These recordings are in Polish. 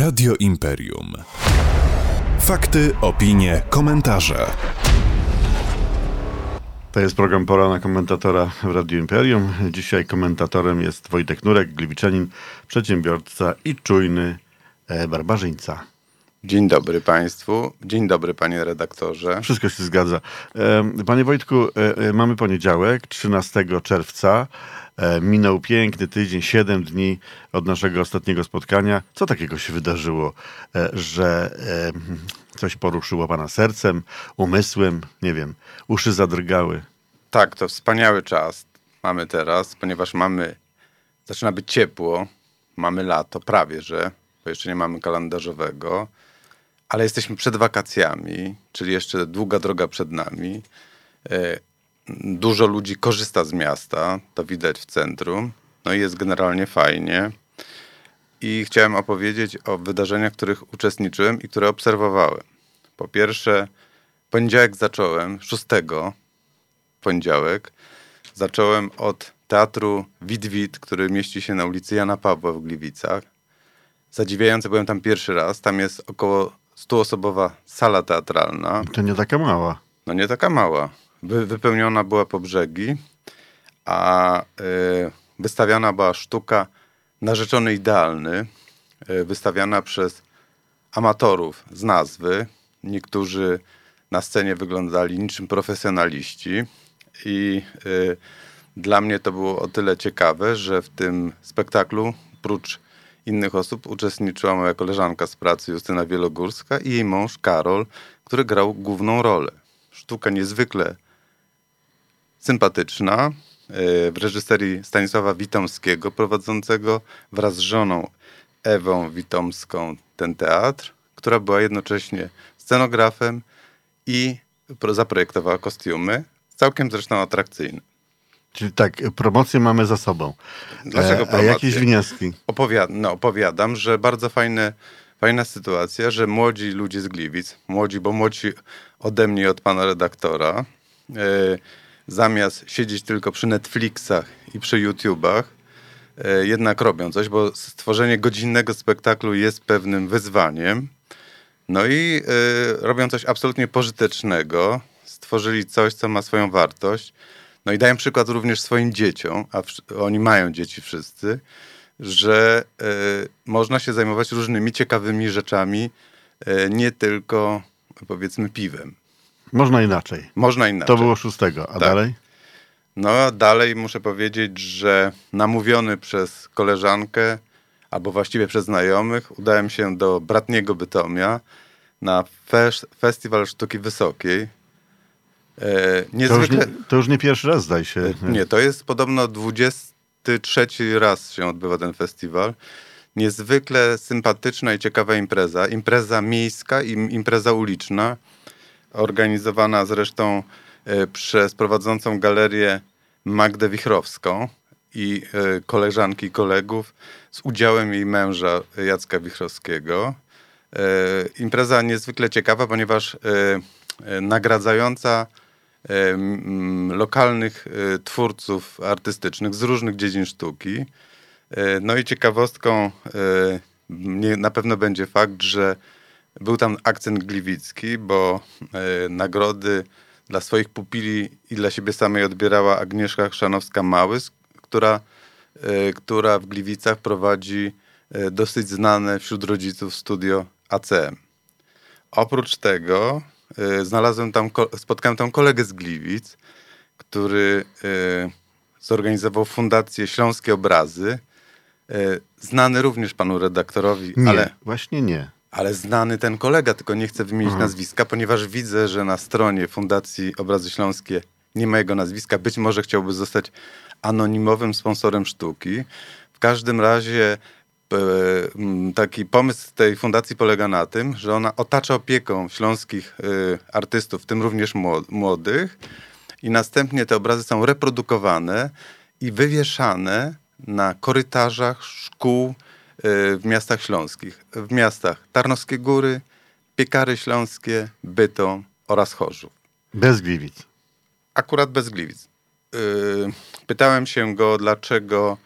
Radio Imperium. Fakty, opinie, komentarze. To jest program Pora na komentatora w Radio Imperium. Dzisiaj komentatorem jest Wojtek Nurek, gliwiczanin, przedsiębiorca i czujny e, barbarzyńca. Dzień dobry Państwu. Dzień dobry Panie redaktorze. Wszystko się zgadza. E, Panie Wojtku, e, mamy poniedziałek, 13 czerwca. E, Minął piękny tydzień, 7 dni od naszego ostatniego spotkania. Co takiego się wydarzyło, e, że e, coś poruszyło Pana sercem, umysłem, nie wiem, uszy zadrgały? Tak, to wspaniały czas mamy teraz, ponieważ mamy, zaczyna być ciepło, mamy lato, prawie że, bo jeszcze nie mamy kalendarzowego, ale jesteśmy przed wakacjami, czyli jeszcze długa droga przed nami. Dużo ludzi korzysta z miasta, to widać w centrum, no i jest generalnie fajnie. I chciałem opowiedzieć o wydarzeniach, w których uczestniczyłem i które obserwowałem. Po pierwsze, poniedziałek zacząłem, 6 poniedziałek, zacząłem od teatru Wit-Wit, który mieści się na ulicy Jana Pawła w Gliwicach. Zadziwiające, byłem tam pierwszy raz. Tam jest około 100-osobowa sala teatralna. To nie taka mała. No nie taka mała. Wy, wypełniona była po brzegi, a y, wystawiana była sztuka Narzeczony Idealny, y, wystawiana przez amatorów z nazwy. Niektórzy na scenie wyglądali niczym profesjonaliści i y, dla mnie to było o tyle ciekawe, że w tym spektaklu, prócz innych osób, uczestniczyła moja koleżanka z pracy Justyna Wielogórska i jej mąż Karol, który grał główną rolę. Sztuka niezwykle sympatyczna, y, w reżyserii Stanisława Witomskiego, prowadzącego wraz z żoną Ewą Witomską ten teatr, która była jednocześnie scenografem i pro- zaprojektowała kostiumy, całkiem zresztą atrakcyjne. Czyli tak, promocję mamy za sobą. Dlaczego E, A promocję? jakieś wnioski? Opowiad- no, opowiadam, że bardzo fajne, fajna sytuacja, że młodzi ludzie z Gliwic, młodzi, bo młodzi ode mnie od pana redaktora, e, zamiast siedzieć tylko przy Netflixach i przy YouTubach, e, jednak robią coś, bo stworzenie godzinnego spektaklu jest pewnym wyzwaniem. No i e, robią coś absolutnie pożytecznego. Stworzyli coś, co ma swoją wartość. No i dają przykład również swoim dzieciom, a oni mają dzieci wszyscy, że e, można się zajmować różnymi ciekawymi rzeczami, nie tylko powiedzmy piwem. Można inaczej. Można inaczej. To było szóstego, a Tak. dalej? No dalej muszę powiedzieć, że namówiony przez koleżankę, albo właściwie przez znajomych, udałem się do bratniego Bytomia na fesz- Festiwal Sztuki Wysokiej. E, To już, niezwykle... nie, to już nie pierwszy raz, zdaje się. Nie, to jest podobno 23 raz się odbywa ten festiwal. Niezwykle sympatyczna i ciekawa impreza. Impreza miejska i impreza uliczna, organizowana zresztą e, przez prowadzącą galerię Magdę Wichrowską i e, koleżanki i kolegów z udziałem jej męża Jacka Wichrowskiego. E, Impreza niezwykle ciekawa, ponieważ nagradzająca lokalnych twórców artystycznych z różnych dziedzin sztuki. No i ciekawostką na pewno będzie fakt, że był tam akcent gliwicki, bo e, nagrody dla swoich pupili i dla siebie samej odbierała Agnieszka Chrzanowska-Małys, która, e, która w Gliwicach prowadzi e, dosyć znane wśród rodziców studio ACM. Oprócz tego znalazłem tam, spotkałem tam kolegę z Gliwic, który zorganizował Fundację Śląskie Obrazy. Znany również panu redaktorowi, Nie, ale, właśnie nie. Ale znany ten kolega, tylko nie chcę wymienić nazwiska, ponieważ widzę, że na stronie Fundacji Obrazy Śląskie nie ma jego nazwiska. Być może chciałby zostać anonimowym sponsorem sztuki. W każdym razie e, taki pomysł tej fundacji polega na tym, że ona otacza opieką śląskich e, artystów, w tym również mło- młodych, i następnie te obrazy są reprodukowane i wywieszane na korytarzach szkół w miastach śląskich. W miastach Tarnowskie Góry, Piekary Śląskie, Bytom oraz Chorzów. Bez Gliwic. Akurat bez Gliwic. Yy, pytałem się go, dlaczego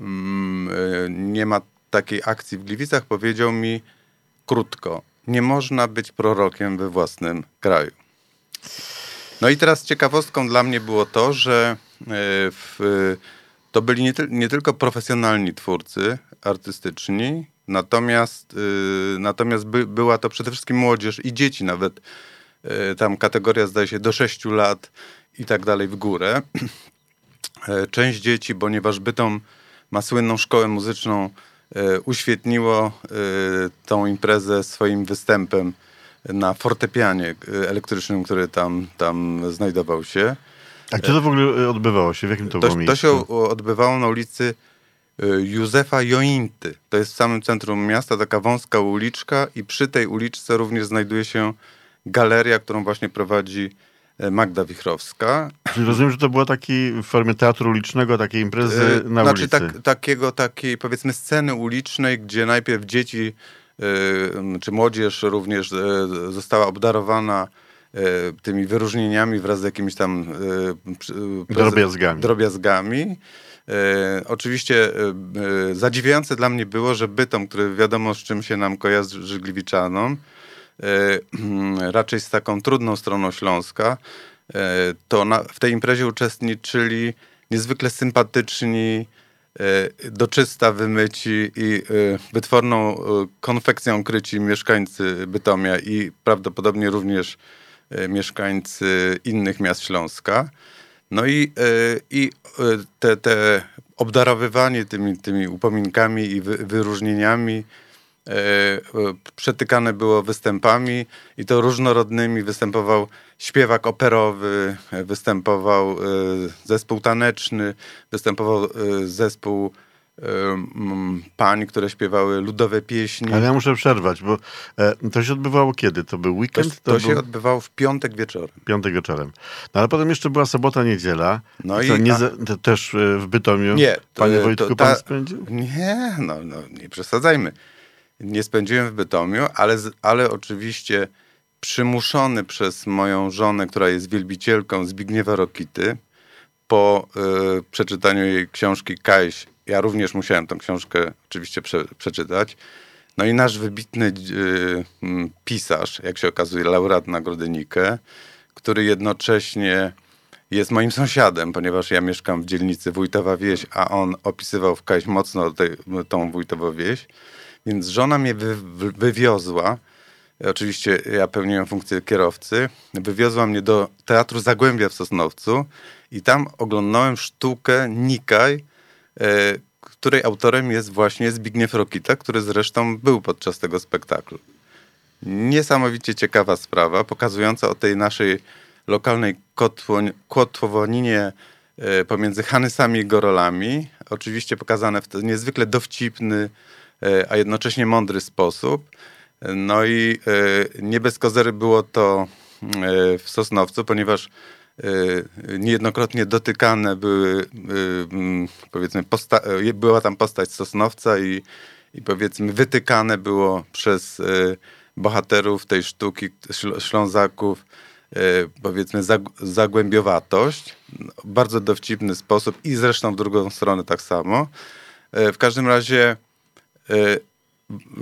mm, yy, nie ma takiej akcji w Gliwicach powiedział mi krótko: Nie można być prorokiem we własnym kraju. No i teraz ciekawostką dla mnie było to, że e, w, to byli nie, ty, nie tylko profesjonalni twórcy artystyczni, natomiast, e, natomiast by, była to przede wszystkim młodzież i dzieci nawet. E, tam kategoria zdaje się do 6 lat i tak dalej w górę. Część dzieci, ponieważ Bytom ma słynną szkołę muzyczną, uświetniło tą imprezę swoim występem na fortepianie e, elektrycznym, który tam, tam znajdował się. A gdzie to w ogóle e, odbywało się? W jakim to, to było miejscu? To się odbywało na ulicy e, Józefa Jointy. To jest w samym centrum miasta, taka wąska uliczka i przy tej uliczce również znajduje się galeria, którą właśnie prowadzi Magda Wichrowska. Czyli rozumiem, że to była taki w formie teatru ulicznego, takiej imprezy na znaczy, ulicy. Tak, takiego, takiej powiedzmy sceny ulicznej, gdzie najpierw dzieci Y, czy młodzież również y, została obdarowana y, tymi wyróżnieniami wraz z jakimiś tam drobiazgami. drobiazgami. Oczywiście zadziwiające dla mnie było, że Bytom, który wiadomo z czym się nam kojarzy Gliwiczanom, raczej z taką trudną stroną Śląska, to na, w tej imprezie uczestniczyli niezwykle sympatyczni E, doczysta wymyci i e, wytworną e, konfekcją kryci mieszkańcy Bytomia i prawdopodobnie również mieszkańcy innych miast Śląska. No i, i te, te obdarowywanie tymi, tymi upominkami i wyróżnieniami przetykane było występami i to różnorodnymi. Występował śpiewak operowy, występował e, zespół taneczny, występował e, zespół e, pań, które śpiewały ludowe pieśni. Ale ja muszę przerwać, bo to się odbywało kiedy? To był weekend? To, to się odbywało w piątek wieczorem. Piątek wieczorem. No ale potem jeszcze była sobota, niedziela. No i nie, a... to też w Bytomiu. Nie. To, Panie Wojtku, to, ta... pan spędził? Nie, no, no nie przesadzajmy. Nie spędziłem w Bytomiu, ale, ale oczywiście przymuszony przez moją żonę, która jest wielbicielką Zbigniewa Rokity, po y, przeczytaniu jej książki Kajś, ja również musiałem tę książkę oczywiście prze, przeczytać. No i nasz wybitny y, pisarz, jak się okazuje, laureat Nagrody Nike, który jednocześnie jest moim sąsiadem, ponieważ ja mieszkam w dzielnicy Wójtowa Wieś, a on opisywał w Kajś mocno tą Wójtową Wieś. Więc żona mnie wy, wywiozła oczywiście ja pełniłem funkcję kierowcy, wywiozła mnie do Teatru Zagłębia w Sosnowcu i tam oglądałem sztukę Nikaj, e, której autorem jest właśnie Zbigniew Rokita, który zresztą był podczas tego spektaklu. Niesamowicie ciekawa sprawa, pokazująca o tej naszej lokalnej kotłowaninie e, pomiędzy Hanysami i Gorolami. Oczywiście pokazane w niezwykle dowcipny, e, a jednocześnie mądry sposób. No i e, nie bez kozery było to e, w Sosnowcu, ponieważ e, niejednokrotnie dotykane były, powiedzmy, była tam postać Sosnowca i, i powiedzmy wytykane było przez bohaterów tej sztuki, Ślązaków, powiedzmy zagłębiowatość. Bardzo dowcipny sposób i zresztą w drugą stronę tak samo. W każdym razie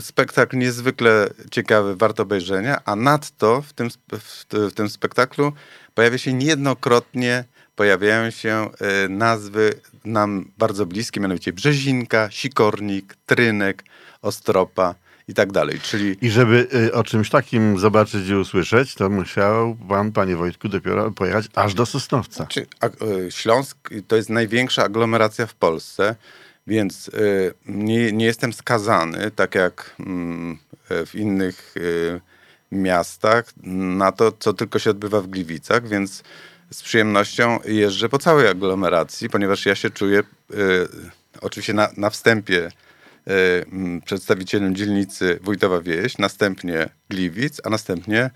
spektakl niezwykle ciekawy, warto obejrzenia, a nadto w tym, w, w tym spektaklu pojawia się niejednokrotnie, pojawiają się y, nazwy nam bardzo bliskie, mianowicie Brzezinka, Sikornik, Trynek, Ostropa i tak dalej. Czyli... I żeby y, o czymś takim zobaczyć i usłyszeć, to musiał pan, panie Wojtku, dopiero pojechać aż do Sosnowca. Znaczy, a, y, Śląsk to jest największa aglomeracja w Polsce. Więc y, nie, nie jestem skazany, tak jak mm, w innych y, miastach, na to, co tylko się odbywa w Gliwicach, więc z przyjemnością jeżdżę po całej aglomeracji, ponieważ ja się czuję y, oczywiście na, na wstępie mm, przedstawicielem dzielnicy Wójtowa Wieś, następnie Gliwic, a następnie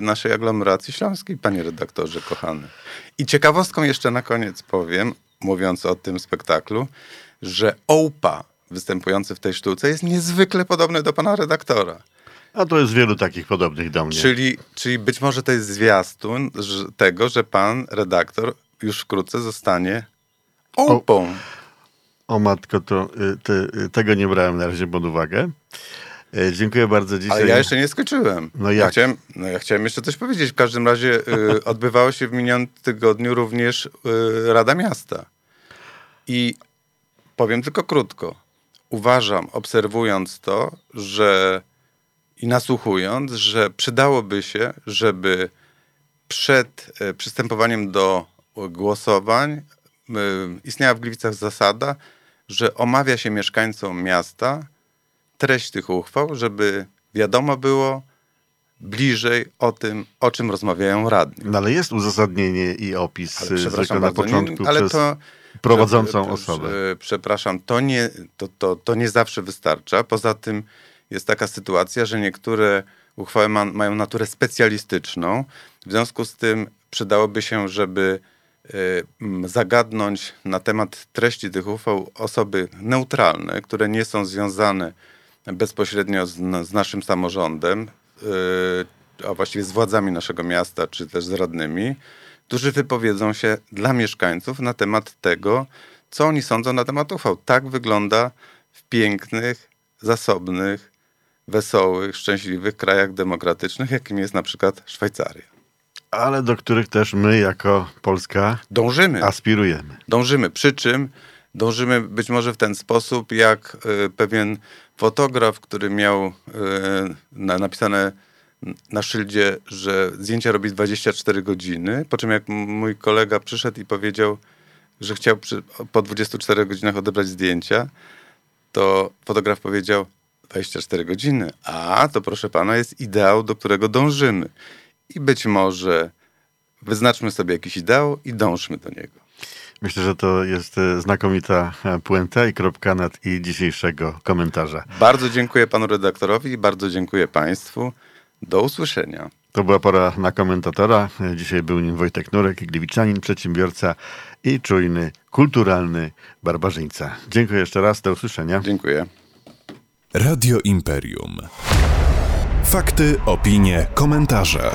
naszej aglomeracji śląskiej, panie redaktorze kochany. I ciekawostką jeszcze na koniec powiem, mówiąc o tym spektaklu, że Opa występujący w tej sztuce jest niezwykle podobny do pana redaktora. A to jest wielu takich podobnych do mnie. Czyli, czyli być może to jest zwiastun tego, że pan redaktor już wkrótce zostanie opą. O matko, to y, te, y, tego nie brałem na razie pod uwagę. E, Dziękuję bardzo dzisiaj. Ale ja jeszcze nie skończyłem. No Ja jak? chciałem, no ja chciałem jeszcze coś powiedzieć. W każdym razie y, odbywało się w minionym tygodniu również y, Rada Miasta. I powiem tylko krótko. Uważam, obserwując to, że i nasłuchując, że przydałoby się, żeby przed e, przystępowaniem do głosowań y, istniała w Gliwicach zasada, że omawia się mieszkańcom miasta treść tych uchwał, żeby wiadomo było bliżej o tym, o czym rozmawiają radni. No ale jest uzasadnienie i opis Ale zwykle na początku nie, ale przez to, prowadzącą osobę. że- Przepraszam, to nie, to, to, to nie zawsze wystarcza. Poza tym jest taka sytuacja, że niektóre uchwały ma, mają naturę specjalistyczną. W związku z tym przydałoby się, żeby m, zagadnąć na temat treści tych uchwał osoby neutralne, które nie są związane bezpośrednio z, z naszym samorządem, y, a właściwie z władzami naszego miasta, czy też z radnymi, którzy wypowiedzą się dla mieszkańców na temat tego, co oni sądzą na temat uchwał. Tak wygląda w pięknych, zasobnych, wesołych, szczęśliwych krajach demokratycznych, jakim jest na przykład Szwajcaria. Ale do których też my jako Polska Dążymy. aspirujemy. Dążymy. Przy czym dążymy być może w ten sposób, jak y, pewien fotograf, który miał y, na, napisane na szyldzie, że zdjęcia robi 24 godziny, po czym jak mój kolega przyszedł i powiedział, że chciał po 24 godzinach odebrać zdjęcia, to fotograf powiedział 24 godziny. A to proszę pana jest ideał, do którego dążymy. I być może wyznaczmy sobie jakiś ideał i dążmy do niego. Myślę, że to jest e, znakomita e, puenta i kropka nad i dzisiejszego komentarza. Bardzo dziękuję panu redaktorowi i bardzo dziękuję państwu. Do usłyszenia. To była pora na komentatora. Dzisiaj był nim Wojtek Nurek, gliwiczanin, przedsiębiorca i czujny, kulturalny barbarzyńca. Dziękuję jeszcze raz, do usłyszenia. Dziękuję. Radio Imperium. Fakty, opinie, komentarze.